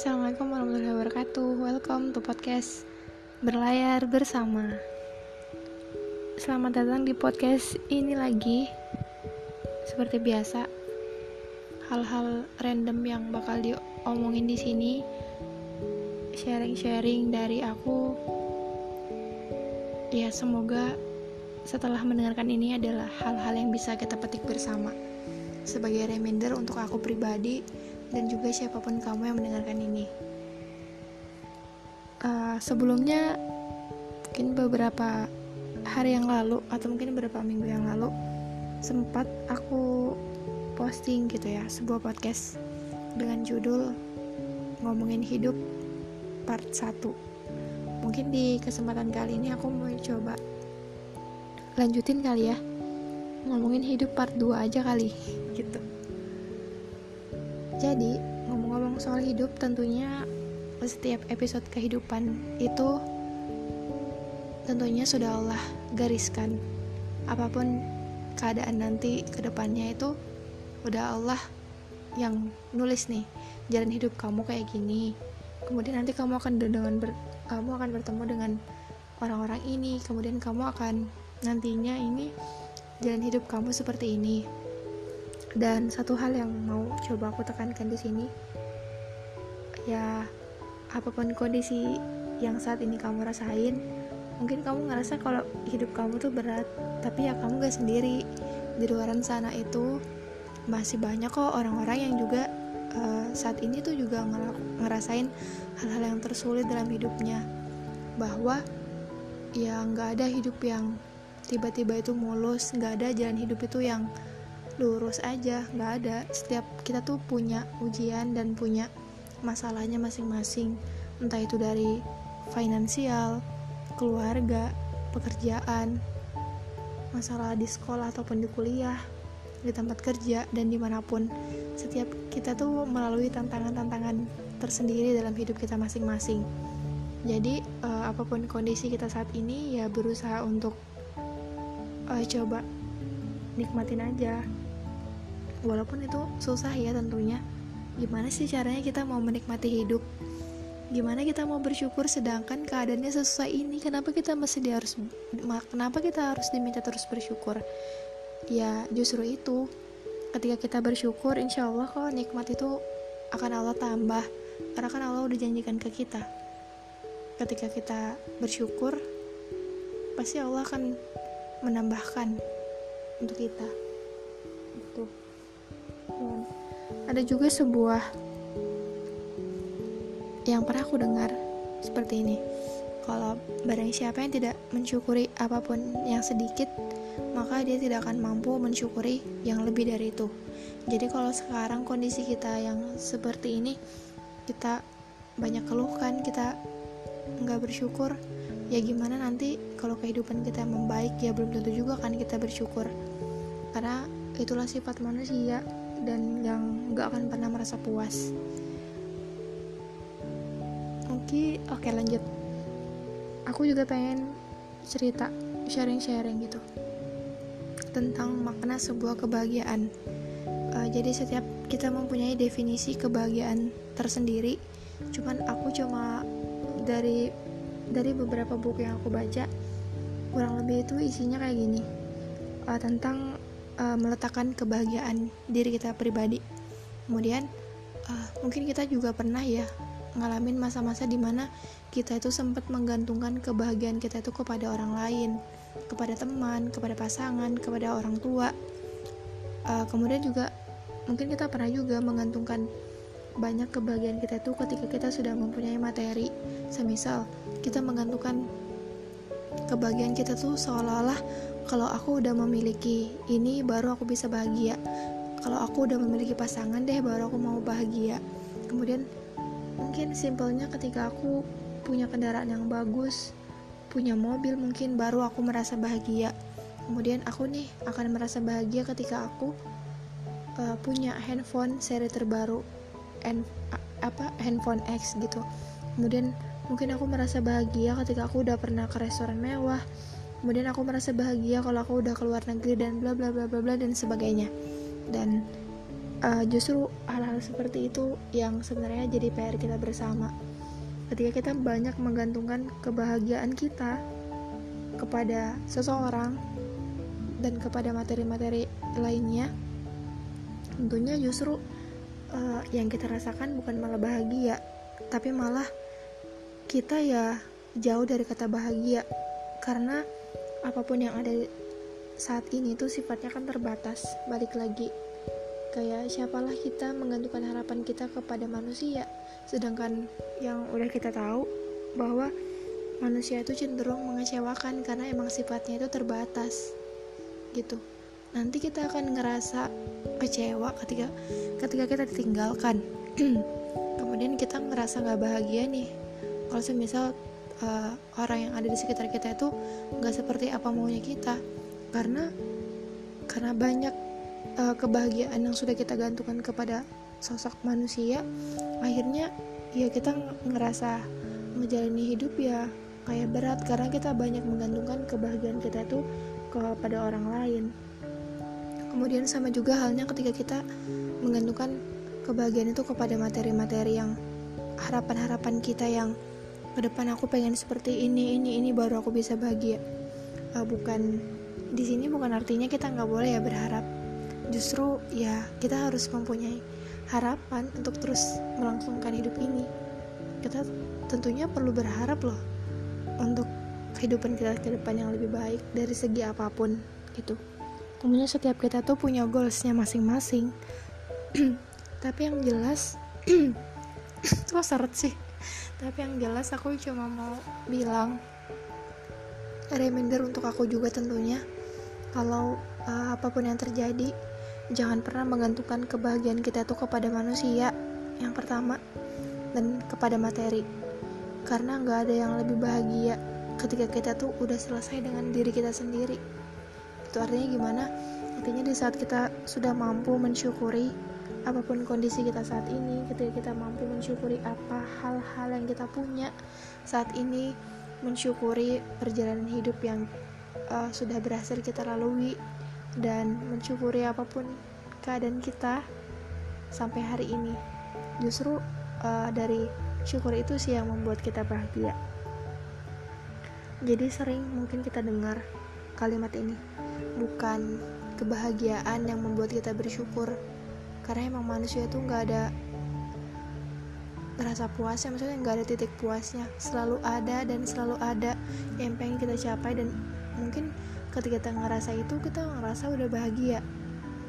Assalamualaikum warahmatullahi wabarakatuh. Welcome to podcast Berlayar Bersama. Selamat datang di podcast ini lagi. Seperti biasa Hal-hal random yang bakal diomongin di sini Sharing-sharing dari aku. Ya semoga setelah mendengarkan ini adalah hal-hal yang bisa kita petik bersama. Sebagai reminder untuk aku pribadi dan juga siapa pun kamu yang mendengarkan ini. Uh, sebelumnya, mungkin beberapa hari yang lalu atau mungkin beberapa minggu yang lalu sempat aku posting gitu ya sebuah podcast dengan judul ngomongin hidup part 1 mungkin di kesempatan kali ini aku mau coba lanjutin kali ya. Ngomongin hidup part 2 aja kali gitu jadi, ngomong-ngomong soal hidup, tentunya setiap episode kehidupan itu tentunya sudah Allah gariskan. Apa pun keadaan nanti ke depannya itu udah Allah yang nulis nih jalan hidup kamu kayak gini. Kemudian nanti kamu akan dengan ber, kamu akan bertemu dengan orang-orang ini, kemudian kamu akan nantinya ini jalan hidup kamu seperti ini dan satu hal yang mau coba aku tekankan di sini ya apa pun kondisi yang saat ini kamu rasain mungkin kamu ngerasa kalau hidup kamu tuh berat tapi ya kamu gak sendiri. Di luaran sana itu masih banyak kok orang-orang yang juga uh, saat ini tuh juga ngerasain hal-hal yang tersulit dalam hidupnya. Bahwa ya nggak ada hidup yang tiba-tiba itu mulus nggak ada jalan hidup itu yang lurus aja nggak ada. Setiap kita tuh punya ujian dan punya masalahnya masing-masing. Entah itu dari finansial keluarga pekerjaan masalah di sekolah ataupun di kuliah di tempat kerja dan di mana pun. Setiap kita tuh melalui tantangan-tantangan tersendiri dalam hidup kita masing-masing. Jadi uh, apa pun kondisi kita saat ini ya berusaha untuk uh, coba nikmatin aja walaupun itu susah ya tentunya. Gimana sih caranya kita mau menikmati hidup? Gimana kita mau bersyukur sedangkan keadaannya sesusah ini? Kenapa kita masih di harus kenapa kita harus diminta terus bersyukur? Ya justru itu. Ketika kita bersyukur insya Allah kok nikmat itu akan Allah tambah. Karena kan Allah udah janjikan ke kita. Ketika kita bersyukur pasti Allah akan menambahkan untuk kita ada juga sebuah yang pernah aku dengar seperti ini. Kalau barang siapa yang tidak mensyukuri apa pun yang sedikit maka dia tidak akan mampu mensyukuri yang lebih dari itu. Jadi kalau sekarang kondisi kita yang seperti ini kita banyak keluhkan kita nggak bersyukur ya gimana nanti kalau kehidupan kita membaik ya belum tentu juga kan kita bersyukur. Karena itulah sifat manusia dan yang gak akan pernah merasa puas. Oke oke lanjut. Aku juga pengen cerita sharing-sharing gitu tentang makna sebuah kebahagiaan. Uh, jadi setiap kita mempunyai definisi kebahagiaan tersendiri cuman aku cuma dari dari beberapa buku yang aku baca kurang lebih itu isinya kayak gini. Uh, tentang uh, meletakkan kebahagiaan diri kita pribadi. Kemudian uh, mungkin kita juga pernah ya ngalamin masa-masa di mana kita itu sempat menggantungkan kebahagiaan kita itu kepada orang lain, kepada teman, kepada pasangan, kepada orang tua. Uh, kemudian juga mungkin kita pernah juga menggantungkan banyak kebahagiaan kita itu ketika kita sudah mempunyai materi. Semisal kita menggantungkan kebahagiaan kita tuh seolah-olah kalau aku udah memiliki ini baru aku bisa bahagia. Kalau aku udah memiliki pasangan deh baru aku mau bahagia. Kemudian mungkin simpelnya ketika aku punya kendaraan yang bagus punya mobil mungkin baru aku merasa bahagia. Kemudian aku nih akan merasa bahagia ketika aku uh, punya handphone seri terbaru and apa handphone X gitu. Kemudian mungkin aku merasa bahagia ketika aku udah pernah ke restoran mewah. Kemudian aku merasa bahagia kalau aku udah keluar negeri dan bla bla bla bla bla dan sebagainya. Dan uh, justru hal-hal seperti itu yang sebenarnya jadi PR kita bersama. Ketika kita banyak menggantungkan kebahagiaan kita kepada seseorang dan kepada materi-materi lainnya tentunya justru uh, yang kita rasakan bukan malah bahagia tapi malah kita ya jauh dari kata bahagia. Karena apa pun yang ada saat ini tuh sifatnya kan terbatas balik lagi. Kayak siapalah kita menggantungkan harapan kita kepada manusia. Sedangkan yang udah kita tahu bahwa manusia itu cenderung mengecewakan karena emang sifatnya itu terbatas gitu. Nanti kita akan ngerasa kecewa ketika ketika kita ditinggalkan. Kemudian kita ngerasa nggak bahagia nih kalau semisal uh, orang yang ada di sekitar kita itu nggak seperti apa maunya kita karena karena banyak uh, kebahagiaan yang sudah kita gantungkan kepada sosok manusia akhirnya ya kita ngerasa menjalani hidup ya kayak berat karena kita banyak menggantungkan kebahagiaan kita tuh kepada orang lain. Kemudian sama juga halnya ketika kita menggantungkan kebahagiaan itu kepada materi-materi yang harapan-harapan kita yang ke depan aku pengen seperti ini ini ini baru aku bisa bahagia. Uh, bukan di sini bukan artinya kita nggak boleh ya berharap. Justru ya kita harus mempunyai harapan untuk terus melangsungkan hidup ini. Kita tentunya perlu berharap loh untuk kehidupan kita ke depan yang lebih baik dari segi apa pun gitu tentunya setiap kita tuh punya goalsnya masing-masing. Tapi yang jelas kok seret sih tapi yang jelas aku cuma mau bilang reminder untuk aku juga tentunya. Kalau uh, apa pun yang terjadi jangan pernah menggantungkan kebahagiaan kita tuh kepada manusia yang pertama dan kepada materi. Karena nggak ada yang lebih bahagia ketika kita tuh udah selesai dengan diri kita sendiri. Itu artinya gimana? Artinya di saat kita sudah mampu mensyukuri apa pun kondisi kita saat ini ketika kita mampu mensyukuri apa hal-hal yang kita punya saat ini mensyukuri perjalanan hidup yang uh, sudah berhasil kita lalui dan mensyukuri apa pun keadaan kita sampai hari ini. Justru uh, dari syukur itu sih yang membuat kita bahagia. Jadi sering mungkin kita dengar kalimat ini bukan kebahagiaan yang membuat kita bersyukur karena emang manusia itu nggak ada rasa puasnya maksudnya nggak ada titik puasnya. Selalu ada dan selalu ada yang pengen kita capai dan mungkin ketika kita ngerasa itu kita ngerasa udah bahagia.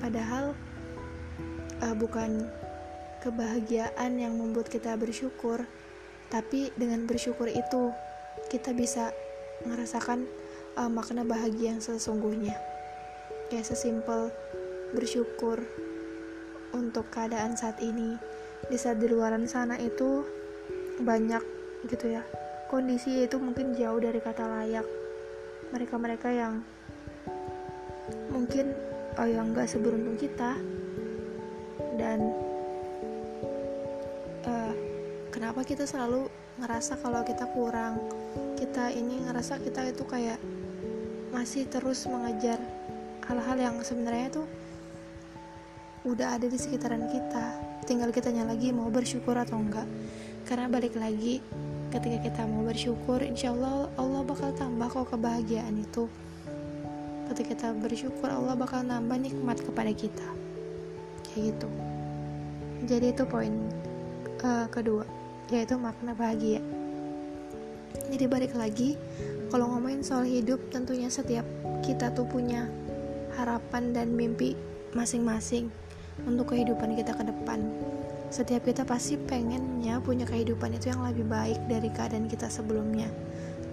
Padahal uh, bukan kebahagiaan yang membuat kita bersyukur tapi dengan bersyukur itu kita bisa merasakan uh, makna bahagia yang sesungguhnya. Kayak sesimpel bersyukur untuk keadaan saat ini. Di saat di luaran sana itu banyak gitu ya. Kondisi itu mungkin jauh dari kata layak. Mereka-mereka yang mungkin oh, yang gak seberuntung kita. Dan uh, kenapa kita selalu ngerasa kalau kita kurang? Kita ini ngerasa kita itu kayak masih terus mengejar hal-hal yang sebenarnya tuh udah ada di sekitaran kita. Tinggal kitanya lagi mau bersyukur atau enggak. Karena balik lagi ketika kita mau bersyukur insya Allah Allah bakal tambah kok kebahagiaan itu. Ketika kita bersyukur Allah bakal nambah nikmat kepada kita. Kayak gitu. Jadi itu poin uh, kedua yaitu makna bahagia. Jadi balik lagi kalau ngomongin soal hidup tentunya setiap kita tuh punya harapan dan mimpi masing-masing untuk kehidupan kita ke depan. Setiap kita pasti pengennya punya kehidupan itu yang lebih baik dari keadaan kita sebelumnya.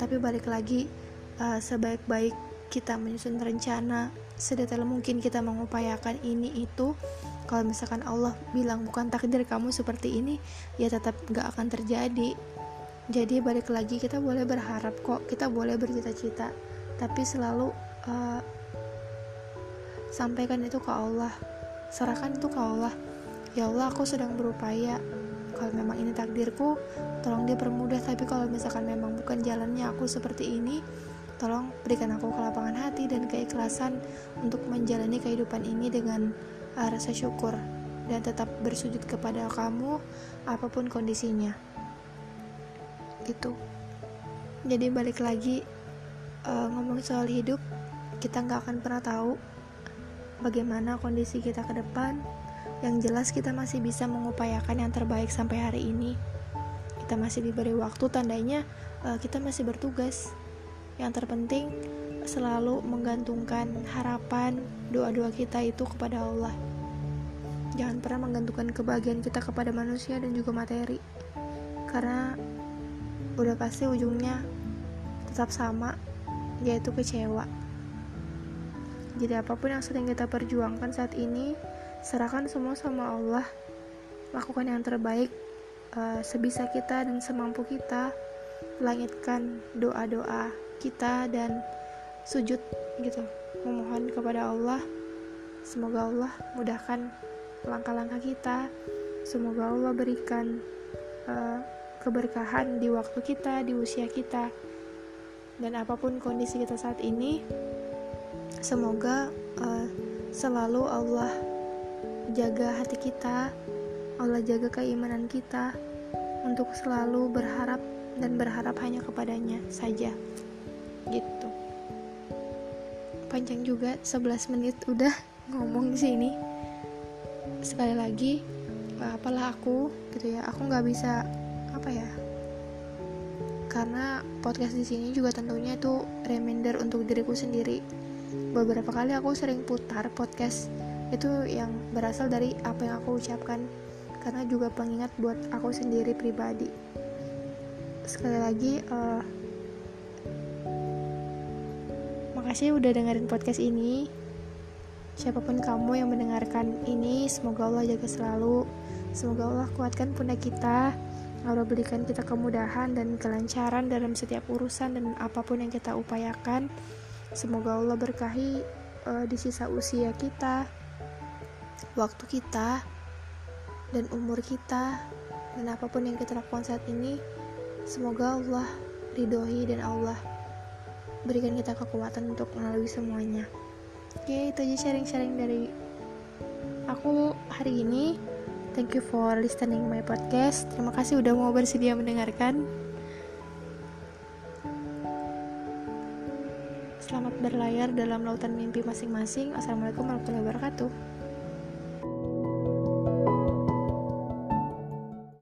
Tapi balik lagi uh, sebaik-baik kita menyusun rencana sedetail mungkin kita mengupayakan ini itu kalau misalkan Allah bilang bukan takdir kamu seperti ini ya tetap gak akan terjadi. Jadi balik lagi kita boleh berharap kok kita boleh bercita-cita. Tapi selalu uh, sampaikan itu ke Allah serahkan itu ke Allah. Ya Allah aku sedang berupaya. Kalau memang ini takdirku tolong dia permudah. Tapi kalau misalkan memang bukan jalannya aku seperti ini tolong berikan aku kelapangan hati dan keikhlasan untuk menjalani kehidupan ini dengan uh, rasa syukur dan tetap bersujud kepada kamu apa pun kondisinya. Gitu jadi balik lagi uh, ngomong soal hidup kita nggak akan pernah tahu bagaimana kondisi kita ke depan. Yang jelas kita masih bisa mengupayakan yang terbaik sampai hari ini. Kita masih diberi waktu tandanya uh, kita masih bertugas. Yang terpenting selalu menggantungkan harapan doa-doa kita itu kepada Allah. Jangan pernah menggantungkan kebahagiaan kita kepada manusia dan juga materi. Karena udah pasti ujungnya tetap sama yaitu kecewa jadi apa pun yang sedang kita perjuangkan saat ini serahkan semua sama Allah. Lakukan yang terbaik uh, sebisa kita dan semampu kita. Langitkan doa-doa kita dan sujud gitu. Memohon kepada Allah. Semoga Allah mudahkan langkah-langkah kita. Semoga Allah berikan uh, keberkahan di waktu kita di usia kita. Dan apa pun kondisi kita saat ini semoga uh, selalu Allah jaga hati kita Allah jaga keimanan kita untuk selalu berharap dan berharap hanya kepadanya saja. Gitu. Panjang juga 11 menit udah ngomong di sini. Sekali lagi apalah aku gitu ya. Aku nggak bisa apa ya karena podcast di sini juga tentunya itu reminder untuk diriku sendiri beberapa kali aku sering putar podcast itu yang berasal dari apa yang aku ucapkan karena juga pengingat buat aku sendiri pribadi sekali lagi uh, makasih udah dengerin podcast ini Siapa pun kamu yang mendengarkan ini, semoga Allah jaga selalu. Semoga Allah kuatkan pundak kita. Allah berikan kita kemudahan dan kelancaran dalam setiap urusan dan apa pun yang kita upayakan. Semoga Allah berkahi uh, di sisa usia kita, waktu kita, dan umur kita, dan apa pun yang kita lakukan saat ini. Semoga Allah ridhoi dan Allah berikan kita kekuatan untuk melalui semuanya Oke, itu aja sharing-sharing dari aku hari ini. Thank you for listening my podcast. Terima kasih udah mau bersedia mendengarkan. Berlayar dalam lautan mimpi masing-masing. Assalamualaikum warahmatullahi wabarakatuh.